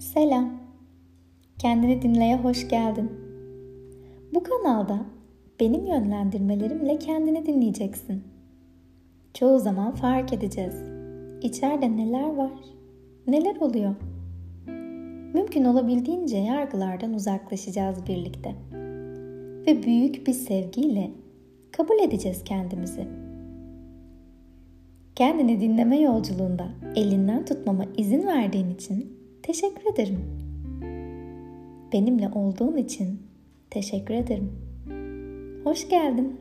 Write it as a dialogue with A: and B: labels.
A: Selam. Kendini dinleye hoş geldin. Bu kanalda benim yönlendirmelerimle kendini dinleyeceksin. Çoğu zaman fark edeceğiz. İçeride neler var? Neler oluyor? Mümkün olabildiğince yargılardan uzaklaşacağız birlikte. Ve büyük bir sevgiyle kabul edeceğiz kendimizi. Kendini dinleme yolculuğunda elinden tutmama izin verdiğin için teşekkür ederim. Benimle olduğun için teşekkür ederim. Hoş geldin.